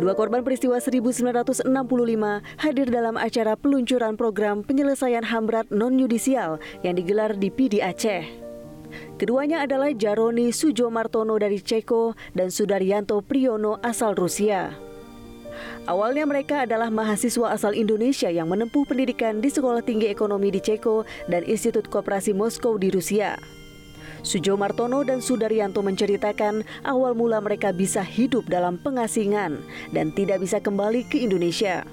Dua korban peristiwa 1965 hadir dalam acara peluncuran program penyelesaian HAM berat non-yudisial yang digelar di PD Aceh. Keduanya adalah Jaroni Sujo Martono dari Ceko dan Sudaryanto Priyono asal Rusia. Awalnya mereka adalah mahasiswa asal Indonesia yang menempuh pendidikan di Sekolah Tinggi Ekonomi di Ceko dan Institut Koperasi Moskow di Rusia. Sujo Martono dan Sudaryanto menceritakan awal mula mereka bisa hidup dalam pengasingan dan tidak bisa kembali ke Indonesia.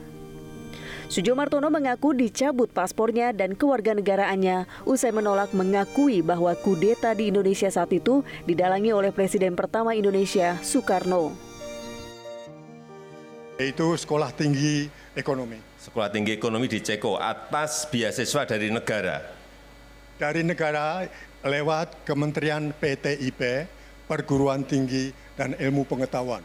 Sujo Martono mengaku dicabut paspornya dan kewarganegaraannya usai menolak mengakui bahwa kudeta di Indonesia saat itu didalangi oleh Presiden pertama Indonesia, Soekarno. Itu sekolah tinggi ekonomi. Sekolah tinggi ekonomi di Ceko atas beasiswa dari negara. Dari negara lewat Kementerian PTIP, Perguruan Tinggi dan Ilmu Pengetahuan.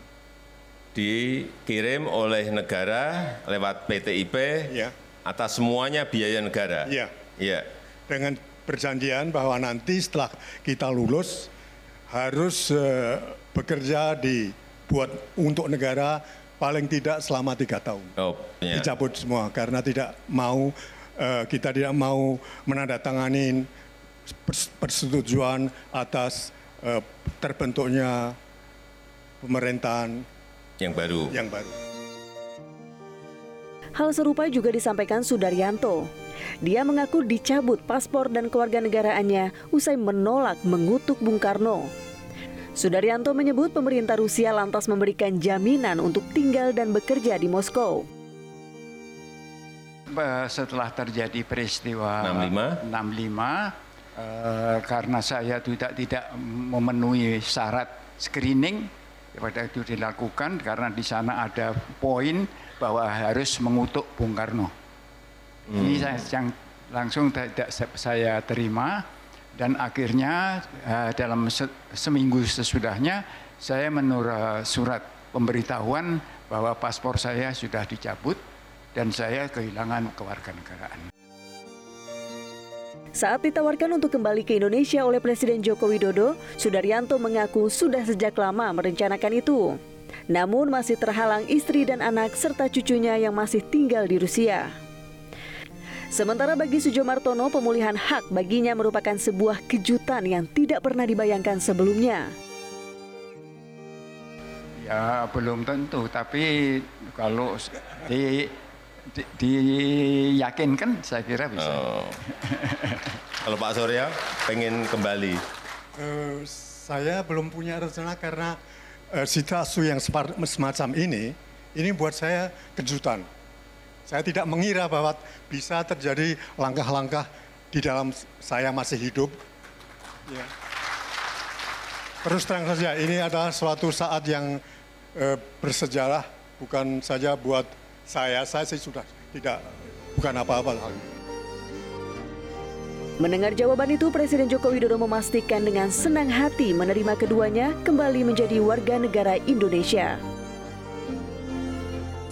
Dikirim oleh negara lewat PTIP Ya. atas semuanya biaya negara. Iya. Iya. Dengan perjanjian bahwa nanti setelah kita lulus harus eh, bekerja di buat untuk negara paling tidak selama tiga tahun. Oh, iya. Dicabut semua karena tidak mau eh, kita tidak mau menandatangani pers- persetujuan atas eh, terbentuknya pemerintahan Yang baru. yang baru. Hal serupa juga disampaikan Sudaryanto. Dia mengaku dicabut paspor dan kewarganegaraannya usai menolak mengutuk Bung Karno. Sudaryanto menyebut pemerintah Rusia lantas memberikan jaminan untuk tinggal dan bekerja di Moskow. Setelah terjadi peristiwa 65. 65, eh, karena saya tidak tidak memenuhi syarat screening pada itu dilakukan karena di sana ada poin bahwa harus mengutuk Bung Karno. Ini saya yang langsung tidak saya terima dan akhirnya eh, dalam se- seminggu sesudahnya saya menurut surat pemberitahuan bahwa paspor saya sudah dicabut dan saya kehilangan kewarganegaraan. Saat ditawarkan untuk kembali ke Indonesia oleh Presiden Joko Widodo, Sudaryanto mengaku sudah sejak lama merencanakan itu. Namun masih terhalang istri dan anak serta cucunya yang masih tinggal di Rusia. Sementara bagi Sujo Martono, pemulihan hak baginya merupakan sebuah kejutan yang tidak pernah dibayangkan sebelumnya. Ya belum tentu, tapi kalau di, di- diyakinkan saya kira bisa. Oh. Kalau Pak Surya pengen kembali. Eh, saya belum punya rencana karena eh, situasi yang semacam ini, ini buat saya kejutan. Saya tidak mengira bahwa bisa terjadi langkah-langkah di dalam saya masih hidup. Ya. Terus terang saja, ini adalah suatu saat yang eh, bersejarah, bukan saja buat saya, saya sih sudah tidak, bukan apa-apa lagi. Mendengar jawaban itu, Presiden Joko Widodo memastikan dengan senang hati menerima keduanya kembali menjadi warga negara Indonesia.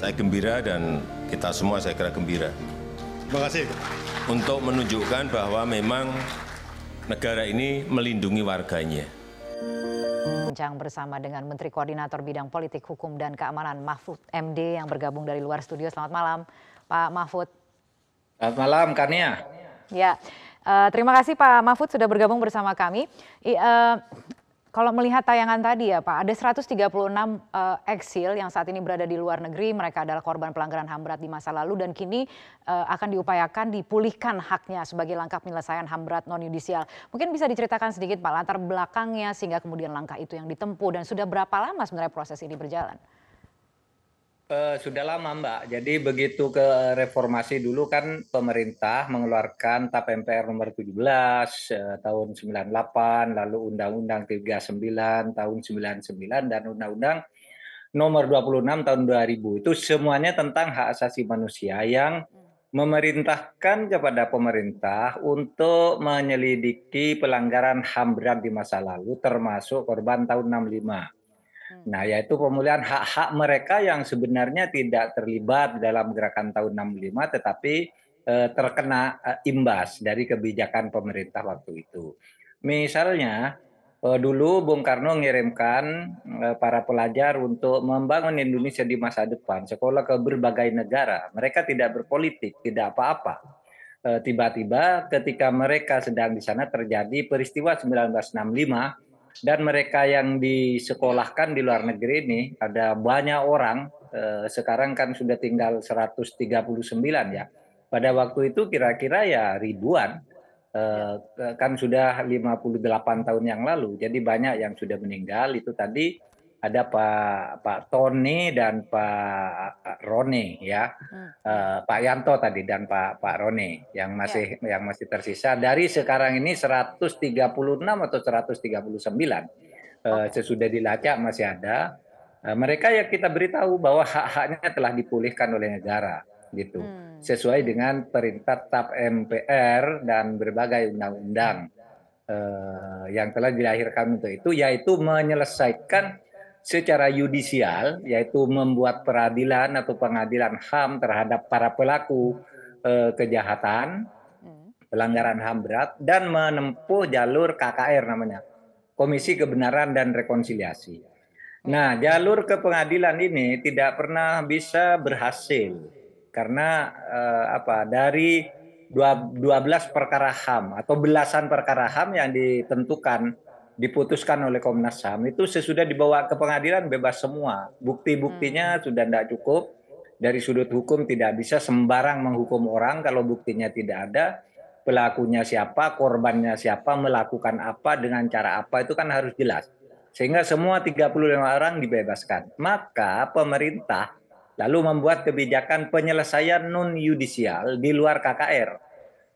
Saya gembira dan kita semua saya kira gembira. Terima kasih. Untuk menunjukkan bahwa memang negara ini melindungi warganya. Bincang bersama dengan Menteri Koordinator Bidang Politik, Hukum, dan Keamanan Mahfud MD yang bergabung dari luar studio. Selamat malam, Pak Mahfud. Selamat malam, Kania. Ya, eh, terima kasih Pak Mahfud sudah bergabung bersama kami. I- eh, kalau melihat tayangan tadi ya Pak, ada 136 eh, eksil yang saat ini berada di luar negeri. Mereka adalah korban pelanggaran HAM berat di masa lalu dan kini eh, akan diupayakan dipulihkan haknya sebagai langkah penyelesaian HAM berat non yudisial. Mungkin bisa diceritakan sedikit Pak latar belakangnya sehingga kemudian langkah itu yang ditempuh dan sudah berapa lama sebenarnya proses ini berjalan? Eh, sudah lama, Mbak. Jadi begitu ke reformasi dulu kan pemerintah mengeluarkan TAP MPR nomor 17 eh, tahun 98, lalu Undang-Undang 39 tahun 99 dan Undang-Undang nomor 26 tahun 2000. Itu semuanya tentang hak asasi manusia yang memerintahkan kepada pemerintah untuk menyelidiki pelanggaran HAM berat di masa lalu termasuk korban tahun 65. Nah, yaitu pemulihan hak-hak mereka yang sebenarnya tidak terlibat dalam gerakan tahun 65 tetapi eh, terkena eh, imbas dari kebijakan pemerintah waktu itu. Misalnya Uh, dulu Bung Karno mengirimkan uh, para pelajar untuk membangun Indonesia di masa depan, sekolah ke berbagai negara. Mereka tidak berpolitik, tidak apa-apa. Uh, tiba-tiba ketika mereka sedang di sana terjadi peristiwa 1965 dan mereka yang disekolahkan di luar negeri ini ada banyak orang. Uh, sekarang kan sudah tinggal 139 ya. Pada waktu itu kira-kira ya ribuan Eh, kan sudah 58 tahun yang lalu. Jadi banyak yang sudah meninggal. Itu tadi ada Pak Pak Tony dan Pak Roni ya. Hmm. Uh, Pak Yanto tadi dan Pak Pak Roni yang masih ya. yang masih tersisa dari sekarang ini 136 atau 139. Uh, sesudah dilacak masih ada. Uh, mereka ya kita beritahu bahwa hak-haknya telah dipulihkan oleh negara gitu. Hmm sesuai dengan perintah TAP MPR dan berbagai undang-undang eh, yang telah dilahirkan untuk itu, yaitu menyelesaikan secara yudisial, yaitu membuat peradilan atau pengadilan HAM terhadap para pelaku eh, kejahatan, pelanggaran HAM berat, dan menempuh jalur KKR namanya, Komisi Kebenaran dan Rekonsiliasi. Nah, jalur ke pengadilan ini tidak pernah bisa berhasil karena uh, apa dari 12 perkara HAM atau belasan perkara HAM yang ditentukan diputuskan oleh Komnas HAM itu sesudah dibawa ke pengadilan bebas semua. Bukti-buktinya hmm. sudah tidak cukup. Dari sudut hukum tidak bisa sembarang menghukum orang kalau buktinya tidak ada. Pelakunya siapa, korbannya siapa, melakukan apa, dengan cara apa itu kan harus jelas. Sehingga semua 35 orang dibebaskan. Maka pemerintah lalu membuat kebijakan penyelesaian non yudisial di luar KKR.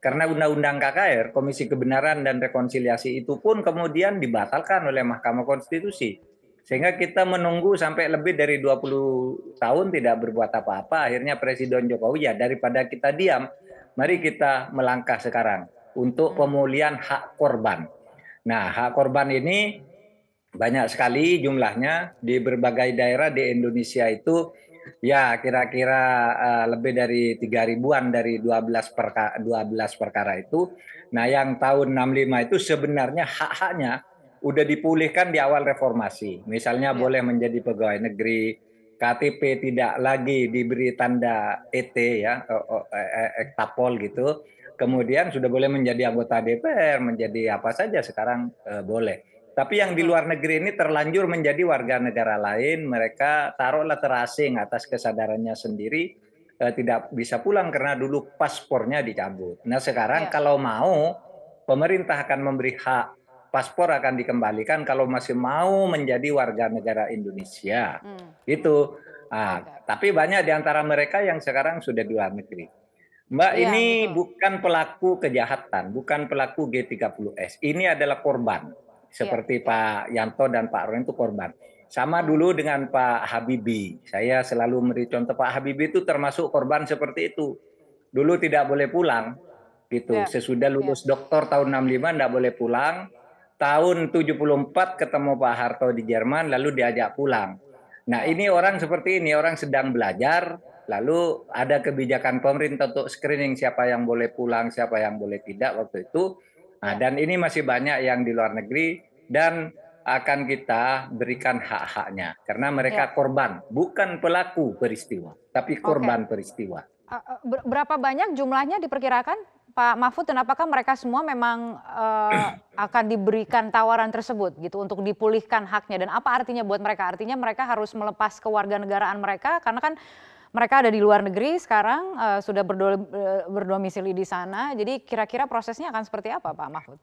Karena undang-undang KKR, Komisi Kebenaran dan Rekonsiliasi itu pun kemudian dibatalkan oleh Mahkamah Konstitusi. Sehingga kita menunggu sampai lebih dari 20 tahun tidak berbuat apa-apa. Akhirnya Presiden Jokowi ya daripada kita diam, mari kita melangkah sekarang untuk pemulihan hak korban. Nah, hak korban ini banyak sekali jumlahnya di berbagai daerah di Indonesia itu Ya, kira-kira uh, lebih dari tiga ribuan dari 12 perkara 12 perkara itu. Nah, yang tahun 65 itu sebenarnya hak-haknya udah dipulihkan di awal reformasi. Misalnya ya. boleh menjadi pegawai negeri, KTP tidak lagi diberi tanda ET ya, ektapol gitu. Kemudian sudah boleh menjadi anggota DPR, menjadi apa saja sekarang uh, boleh. Tapi yang di luar negeri ini terlanjur menjadi warga negara lain, mereka taruhlah terasing atas kesadarannya sendiri, eh, tidak bisa pulang karena dulu paspornya dicabut. Nah sekarang ya. kalau mau, pemerintah akan memberi hak paspor akan dikembalikan kalau masih mau menjadi warga negara Indonesia. Hmm. Gitu. Nah, tapi banyak di antara mereka yang sekarang sudah di luar negeri. Mbak, ya, ini betul. bukan pelaku kejahatan, bukan pelaku G30S. Ini adalah korban seperti ya. Pak Yanto dan Pak Ron itu korban. Sama dulu dengan Pak Habibie. Saya selalu memberi contoh Pak Habibie itu termasuk korban seperti itu. Dulu tidak boleh pulang gitu. Ya. Sesudah ya. lulus ya. doktor tahun 65 tidak boleh pulang. Tahun 74 ketemu Pak Harto di Jerman lalu diajak pulang. Nah, ya. ini orang seperti ini, orang sedang belajar, lalu ada kebijakan pemerintah untuk screening siapa yang boleh pulang, siapa yang boleh tidak waktu itu Nah, dan ini masih banyak yang di luar negeri dan akan kita berikan hak-haknya karena mereka ya. korban, bukan pelaku peristiwa, tapi korban okay. peristiwa. Berapa banyak jumlahnya diperkirakan Pak Mahfud dan apakah mereka semua memang uh, akan diberikan tawaran tersebut gitu untuk dipulihkan haknya dan apa artinya buat mereka? Artinya mereka harus melepas kewarganegaraan mereka karena kan mereka ada di luar negeri sekarang uh, sudah berdo, eh, berdomisili di sana. Jadi kira-kira prosesnya akan seperti apa, Pak Mahfud?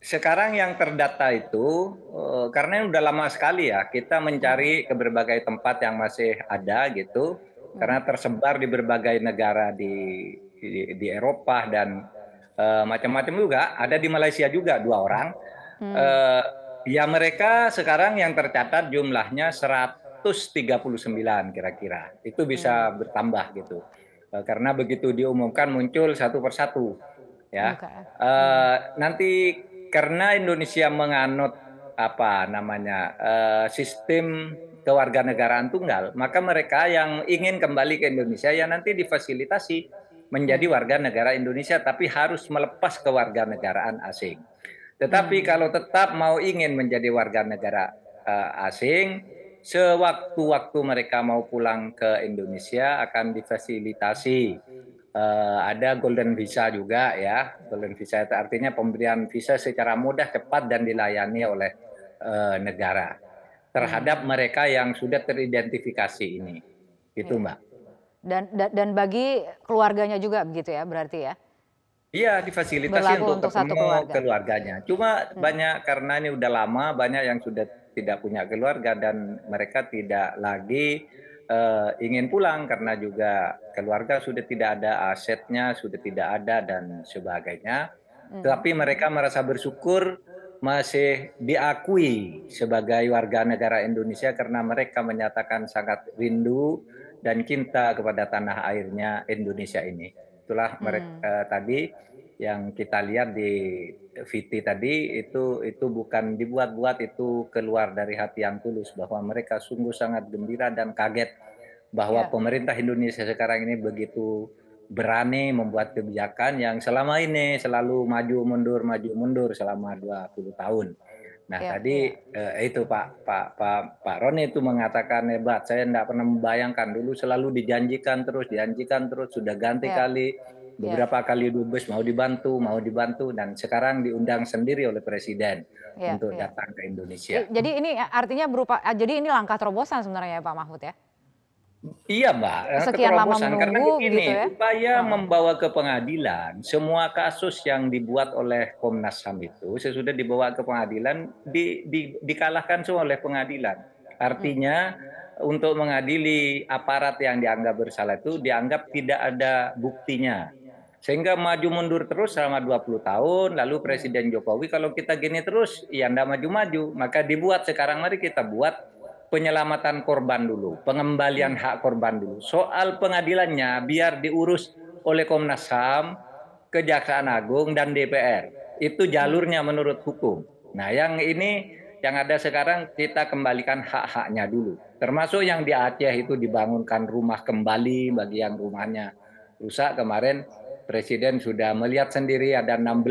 Sekarang yang terdata itu uh, karena udah lama sekali ya kita mencari ke berbagai tempat yang masih ada gitu. Karena tersebar di berbagai negara di di, di Eropa dan uh, macam-macam juga. Ada di Malaysia juga dua orang. Hmm. Uh, ya mereka sekarang yang tercatat jumlahnya 100 139 kira-kira. Itu bisa hmm. bertambah gitu. Uh, karena begitu diumumkan muncul satu persatu ya. Okay. Uh, eh, nanti karena Indonesia menganut apa namanya uh, sistem kewarganegaraan tunggal, maka mereka yang ingin kembali ke Indonesia ya nanti difasilitasi menjadi hmm. warga negara Indonesia tapi harus melepas kewarganegaraan asing. Tetapi kalau tetap mau ingin menjadi warga negara uh, asing, sewaktu-waktu mereka mau pulang ke Indonesia akan difasilitasi. Uh, ada golden visa juga ya. Golden visa itu artinya pemberian visa secara mudah, cepat dan dilayani oleh uh, negara terhadap mereka yang sudah teridentifikasi ini. Gitu, Mbak. Dan, dan bagi keluarganya juga begitu ya berarti ya? Iya, difasilitasi Berlaku untuk untuk satu keluarga. keluarganya. Cuma banyak karena ini udah lama banyak yang sudah tidak punya keluarga dan mereka tidak lagi eh, ingin pulang karena juga keluarga sudah tidak ada asetnya, sudah tidak ada dan sebagainya. Tapi mereka merasa bersyukur masih diakui sebagai warga negara Indonesia karena mereka menyatakan sangat rindu dan cinta kepada tanah airnya Indonesia ini. Itulah mereka tadi yang kita lihat di VT tadi itu itu bukan dibuat-buat itu keluar dari hati yang tulus bahwa mereka sungguh sangat gembira dan kaget bahwa Ya. pemerintah Indonesia sekarang ini begitu berani membuat kebijakan yang selama ini selalu maju mundur maju mundur selama 20 tahun. Nah, Ya, tadi eh, itu Pak Pak Pak Pak Roni itu mengatakan hebat. Saya tidak pernah membayangkan dulu selalu dijanjikan terus, dijanjikan terus sudah ganti Ya. kali beberapa kali dubes mau dibantu, mau dibantu dan sekarang diundang sendiri oleh presiden Ya, untuk ya. datang ke Indonesia. Jadi ini artinya berupa ah, jadi ini langkah terobosan sebenarnya ya Pak Mahfud ya? Iya Mbak, eh, Sekian lama keterobosan. karena menunggu begini, gitu ya. upaya Hmm. membawa ke pengadilan semua kasus yang dibuat oleh Komnas HAM itu sesudah dibawa ke pengadilan di, di- dikalahkan semua oleh pengadilan. Artinya untuk mengadili aparat yang dianggap bersalah itu dianggap tidak ada buktinya. Sehingga maju mundur terus selama 20 tahun, lalu Presiden Jokowi kalau kita gini terus ya enggak maju-maju, maka dibuat sekarang mari kita buat penyelamatan korban dulu, pengembalian hak korban dulu. Soal pengadilannya biar diurus oleh Komnas HAM, Kejaksaan Agung dan DPR. Itu jalurnya menurut hukum. Nah, yang ini yang ada sekarang kita kembalikan hak-haknya dulu. Termasuk yang di Aceh itu dibangunkan rumah kembali bagi yang rumahnya rusak kemarin Presiden sudah melihat sendiri ada 16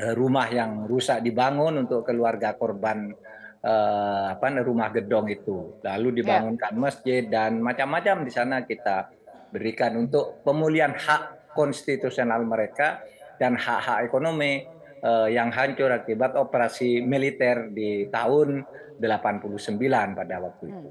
eh, rumah yang rusak dibangun untuk keluarga korban eh, apa rumah gedong itu. Lalu dibangunkan masjid dan macam-macam di sana kita berikan untuk pemulihan hak konstitusional mereka dan hak-hak ekonomi eh, yang hancur akibat operasi militer di tahun 89 pada waktu itu.